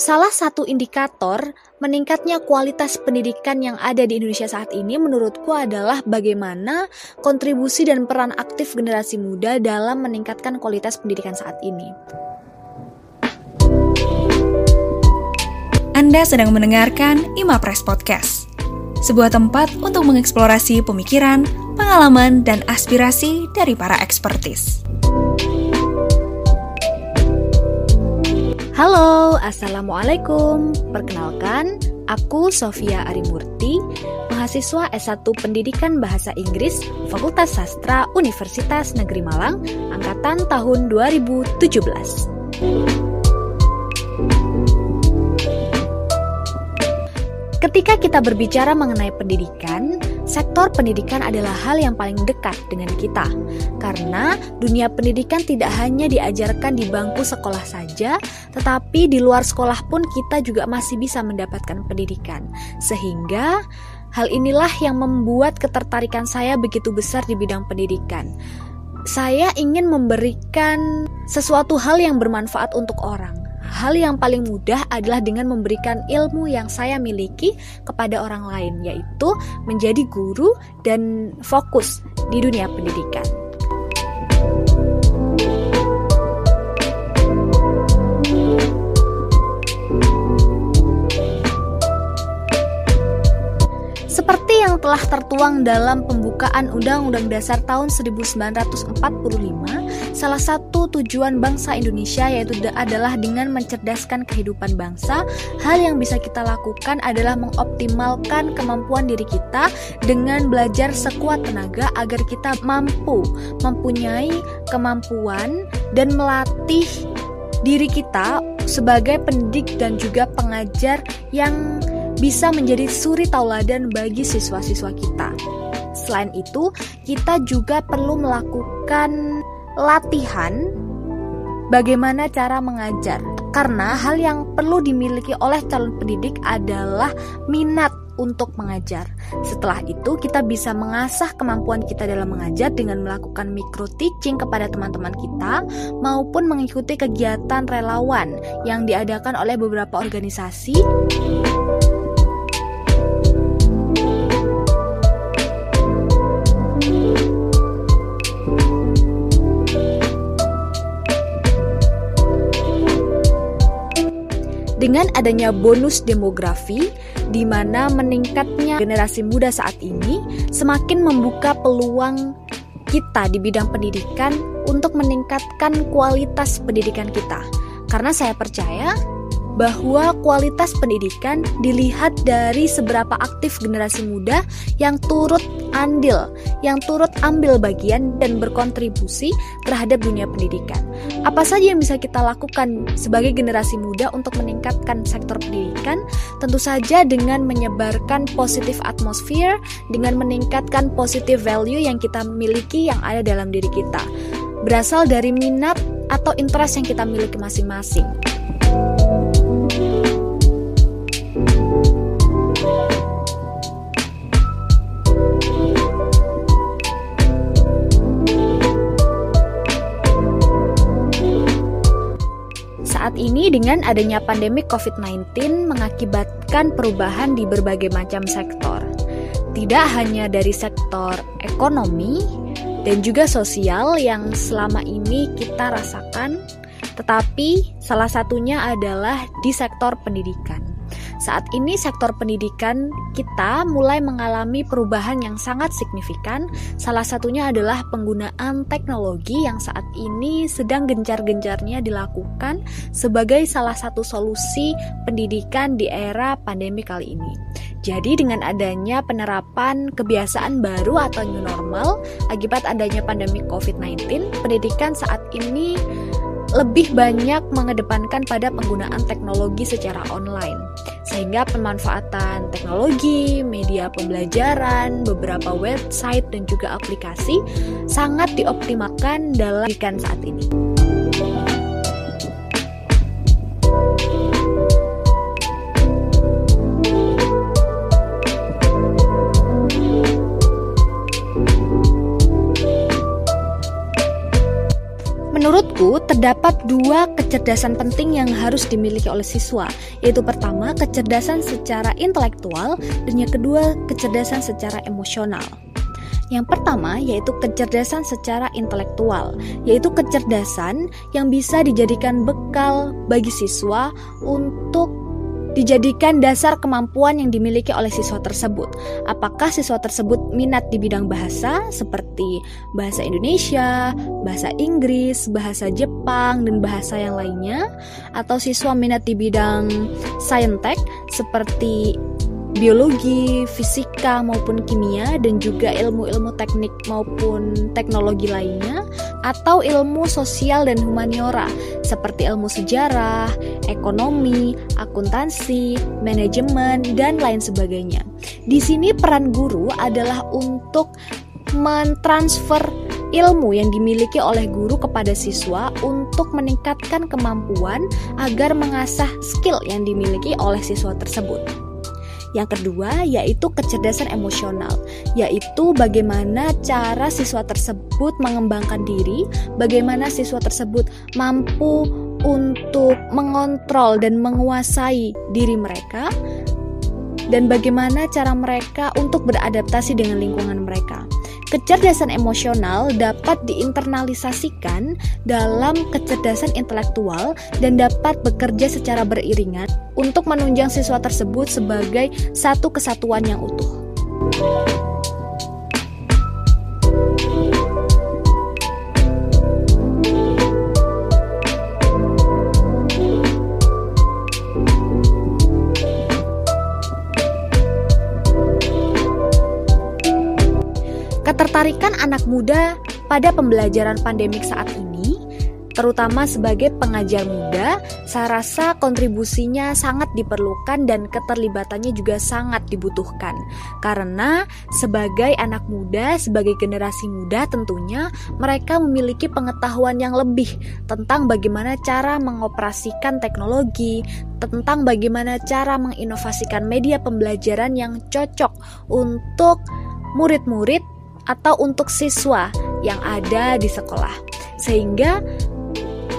Salah satu indikator meningkatnya kualitas pendidikan yang ada di Indonesia saat ini menurutku adalah bagaimana kontribusi dan peran aktif generasi muda dalam meningkatkan kualitas pendidikan saat ini. Anda sedang mendengarkan Imapres Podcast, sebuah tempat untuk mengeksplorasi pemikiran, pengalaman, dan aspirasi dari para ekspertis. Halo, Assalamualaikum. Perkenalkan, aku Sofia Arimurti, mahasiswa S1 Pendidikan Bahasa Inggris, Fakultas Sastra Universitas Negeri Malang, angkatan tahun 2017. Ketika kita berbicara mengenai pendidikan, sektor pendidikan adalah hal yang paling dekat dengan kita. Karena dunia pendidikan tidak hanya diajarkan di bangku sekolah saja, tetapi di luar sekolah pun kita juga masih bisa mendapatkan pendidikan. Sehingga hal inilah yang membuat ketertarikan saya begitu besar di bidang pendidikan. Saya ingin memberikan sesuatu hal yang bermanfaat untuk orang Hal yang paling mudah adalah dengan memberikan ilmu yang saya miliki kepada orang lain, yaitu menjadi guru dan fokus di dunia pendidikan. Telah tertuang dalam pembukaan Undang-Undang Dasar tahun 1945, salah satu tujuan bangsa Indonesia yaitu adalah dengan mencerdaskan kehidupan bangsa. Hal yang bisa kita lakukan adalah mengoptimalkan kemampuan diri kita dengan belajar sekuat tenaga agar kita mampu mempunyai kemampuan dan melatih diri kita sebagai pendidik dan juga pengajar yang bisa menjadi suri tauladan bagi siswa-siswa kita. Selain itu, kita juga perlu melakukan latihan bagaimana cara mengajar. Karena hal yang perlu dimiliki oleh calon pendidik adalah minat untuk mengajar. Setelah itu, kita bisa mengasah kemampuan kita dalam mengajar dengan melakukan micro teaching kepada teman-teman kita maupun mengikuti kegiatan relawan yang diadakan oleh beberapa organisasi. Dengan adanya bonus demografi, di mana meningkatnya generasi muda saat ini semakin membuka peluang kita di bidang pendidikan untuk meningkatkan kualitas pendidikan kita. Karena saya percaya bahwa kualitas pendidikan dilihat dari seberapa aktif generasi muda yang turut andil, yang turut ambil bagian dan berkontribusi terhadap dunia pendidikan. Apa saja yang bisa kita lakukan sebagai generasi muda untuk meningkatkan sektor pendidikan? Tentu saja dengan menyebarkan positif atmosfer, dengan meningkatkan positive value yang kita miliki yang ada dalam diri kita. Berasal dari minat atau interest yang kita miliki masing-masing. Dengan adanya pandemi COVID-19 mengakibatkan perubahan di berbagai macam sektor. Tidak hanya dari sektor ekonomi dan juga sosial yang selama ini kita rasakan, tetapi salah satunya adalah di sektor pendidikan. Saat ini sektor pendidikan kita mulai mengalami perubahan yang sangat signifikan. Salah satunya adalah penggunaan teknologi yang saat ini sedang gencar-gencarnya dilakukan sebagai salah satu solusi pendidikan di era pandemi kali ini. Jadi dengan adanya penerapan kebiasaan baru atau new normal akibat adanya pandemi COVID-19, pendidikan saat ini lebih banyak mengedepankan pada penggunaan teknologi secara online, sehingga pemanfaatan teknologi, media pembelajaran, beberapa website, dan juga aplikasi sangat dioptimalkan dalam pendidikan saat ini. Terdapat dua kecerdasan penting yang harus dimiliki oleh siswa, yaitu pertama kecerdasan secara intelektual dan yang kedua kecerdasan secara emosional. Yang pertama yaitu kecerdasan secara intelektual, yaitu kecerdasan yang bisa dijadikan bekal bagi siswa untuk dijadikan dasar kemampuan yang dimiliki oleh siswa tersebut. Apakah siswa tersebut minat di bidang bahasa seperti bahasa Indonesia, bahasa Inggris, bahasa Jepang, dan bahasa yang lainnya, atau siswa minat di bidang saintek seperti biologi, fisika maupun kimia dan juga ilmu-ilmu teknik maupun teknologi lainnya atau ilmu sosial dan humaniora seperti ilmu sejarah, ekonomi, akuntansi, manajemen dan lain sebagainya. Di sini peran guru adalah untuk mentransfer ilmu yang dimiliki oleh guru kepada siswa untuk meningkatkan kemampuan agar mengasah skill yang dimiliki oleh siswa tersebut. Yang kedua yaitu kecerdasan emosional, yaitu bagaimana cara siswa tersebut mengembangkan diri, bagaimana siswa tersebut mampu untuk mengontrol dan menguasai diri mereka, dan bagaimana cara mereka untuk beradaptasi dengan lingkungan mereka. Kecerdasan emosional dapat diinternalisasikan dalam kecerdasan intelektual dan dapat bekerja secara beriringan untuk menunjang siswa tersebut sebagai satu kesatuan yang utuh. Ketertarikan anak muda pada pembelajaran pandemik saat ini, terutama sebagai pengajar muda, saya rasa kontribusinya sangat diperlukan dan keterlibatannya juga sangat dibutuhkan. Karena sebagai anak muda, sebagai generasi muda tentunya mereka memiliki pengetahuan yang lebih tentang bagaimana cara mengoperasikan teknologi, tentang bagaimana cara menginovasikan media pembelajaran yang cocok untuk murid-murid atau untuk siswa yang ada di sekolah. Sehingga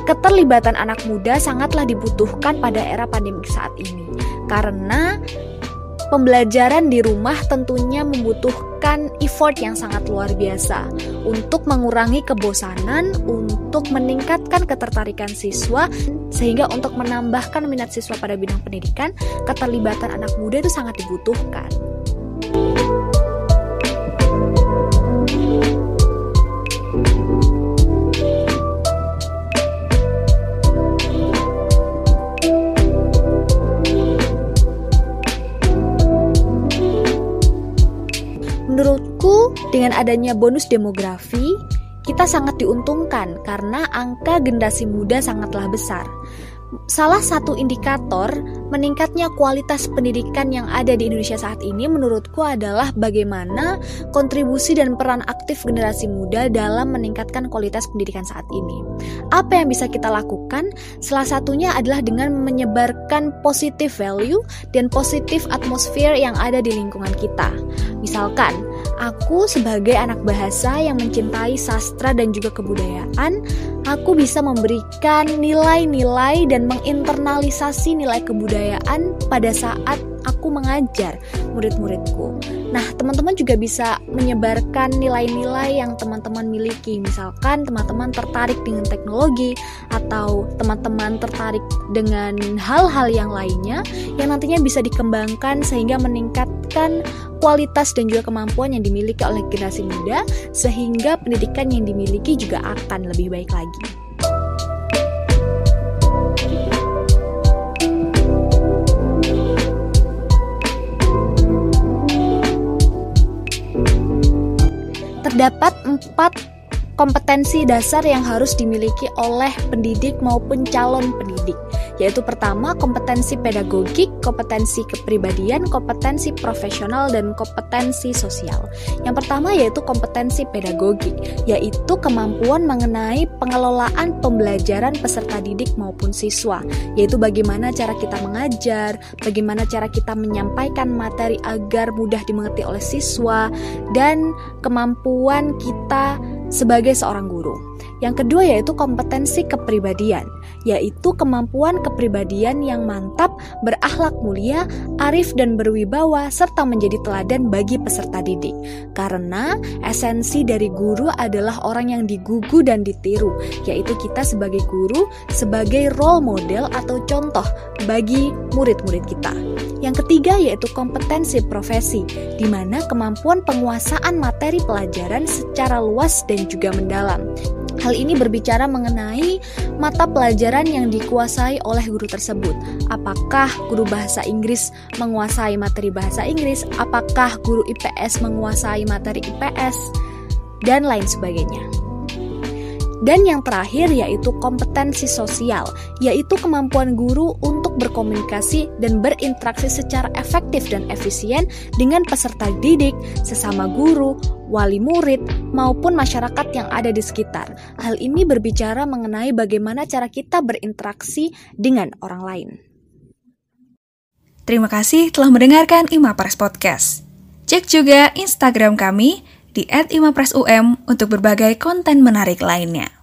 keterlibatan anak muda sangatlah dibutuhkan pada era pandemi saat ini. Karena pembelajaran di rumah tentunya membutuhkan effort yang sangat luar biasa untuk mengurangi kebosanan, untuk meningkatkan ketertarikan siswa, sehingga untuk menambahkan minat siswa pada bidang pendidikan, keterlibatan anak muda itu sangat dibutuhkan. Menurutku, dengan adanya bonus demografi, kita sangat diuntungkan karena angka generasi muda sangatlah besar. Salah satu indikator meningkatnya kualitas pendidikan yang ada di Indonesia saat ini menurutku adalah bagaimana kontribusi dan peran aktif generasi muda dalam meningkatkan kualitas pendidikan saat ini. Apa yang bisa kita lakukan? Salah satunya adalah dengan menyebarkan positive value dan positif atmosfer yang ada di lingkungan kita. Misalkan, aku sebagai anak bahasa yang mencintai sastra dan juga kebudayaan, aku bisa memberikan nilai-nilai dan menginternalisasi nilai kebudayaan pada saat aku mengajar murid-muridku. Nah, teman-teman juga bisa menyebarkan nilai-nilai yang teman-teman miliki. Misalkan teman-teman tertarik dengan teknologi atau teman-teman tertarik dengan hal-hal yang lainnya yang nantinya bisa dikembangkan sehingga meningkatkan kualitas dan juga kemampuan yang dimiliki oleh generasi muda sehingga pendidikan yang dimiliki juga akan lebih baik lagi. Terdapat empat kompetensi dasar yang harus dimiliki oleh pendidik maupun calon pendidik yaitu pertama kompetensi pedagogik, kompetensi kepribadian, kompetensi profesional dan kompetensi sosial. Yang pertama yaitu kompetensi pedagogik, yaitu kemampuan mengenai pengelolaan pembelajaran peserta didik maupun siswa, yaitu bagaimana cara kita mengajar, bagaimana cara kita menyampaikan materi agar mudah dimengerti oleh siswa dan kemampuan kita sebagai seorang guru. Yang kedua yaitu kompetensi kepribadian, yaitu kemampuan kepribadian yang mantap, berakhlak mulia, arif dan berwibawa serta menjadi teladan bagi peserta didik. Karena esensi dari guru adalah orang yang digugu dan ditiru, yaitu kita sebagai guru sebagai role model atau contoh bagi murid-murid kita. Yang ketiga yaitu kompetensi profesi, di mana kemampuan penguasaan materi pelajaran secara luas dan juga mendalam. Hal ini berbicara mengenai mata pelajaran yang dikuasai oleh guru tersebut. Apakah guru bahasa Inggris menguasai materi bahasa Inggris? Apakah guru IPS menguasai materi IPS? Dan lain sebagainya. Dan yang terakhir yaitu kompetensi sosial, yaitu kemampuan guru untuk berkomunikasi dan berinteraksi secara efektif dan efisien dengan peserta didik, sesama guru, wali murid, maupun masyarakat yang ada di sekitar. Hal ini berbicara mengenai bagaimana cara kita berinteraksi dengan orang lain. Terima kasih telah mendengarkan Imapres Podcast. Cek juga Instagram kami di @imapresum untuk berbagai konten menarik lainnya.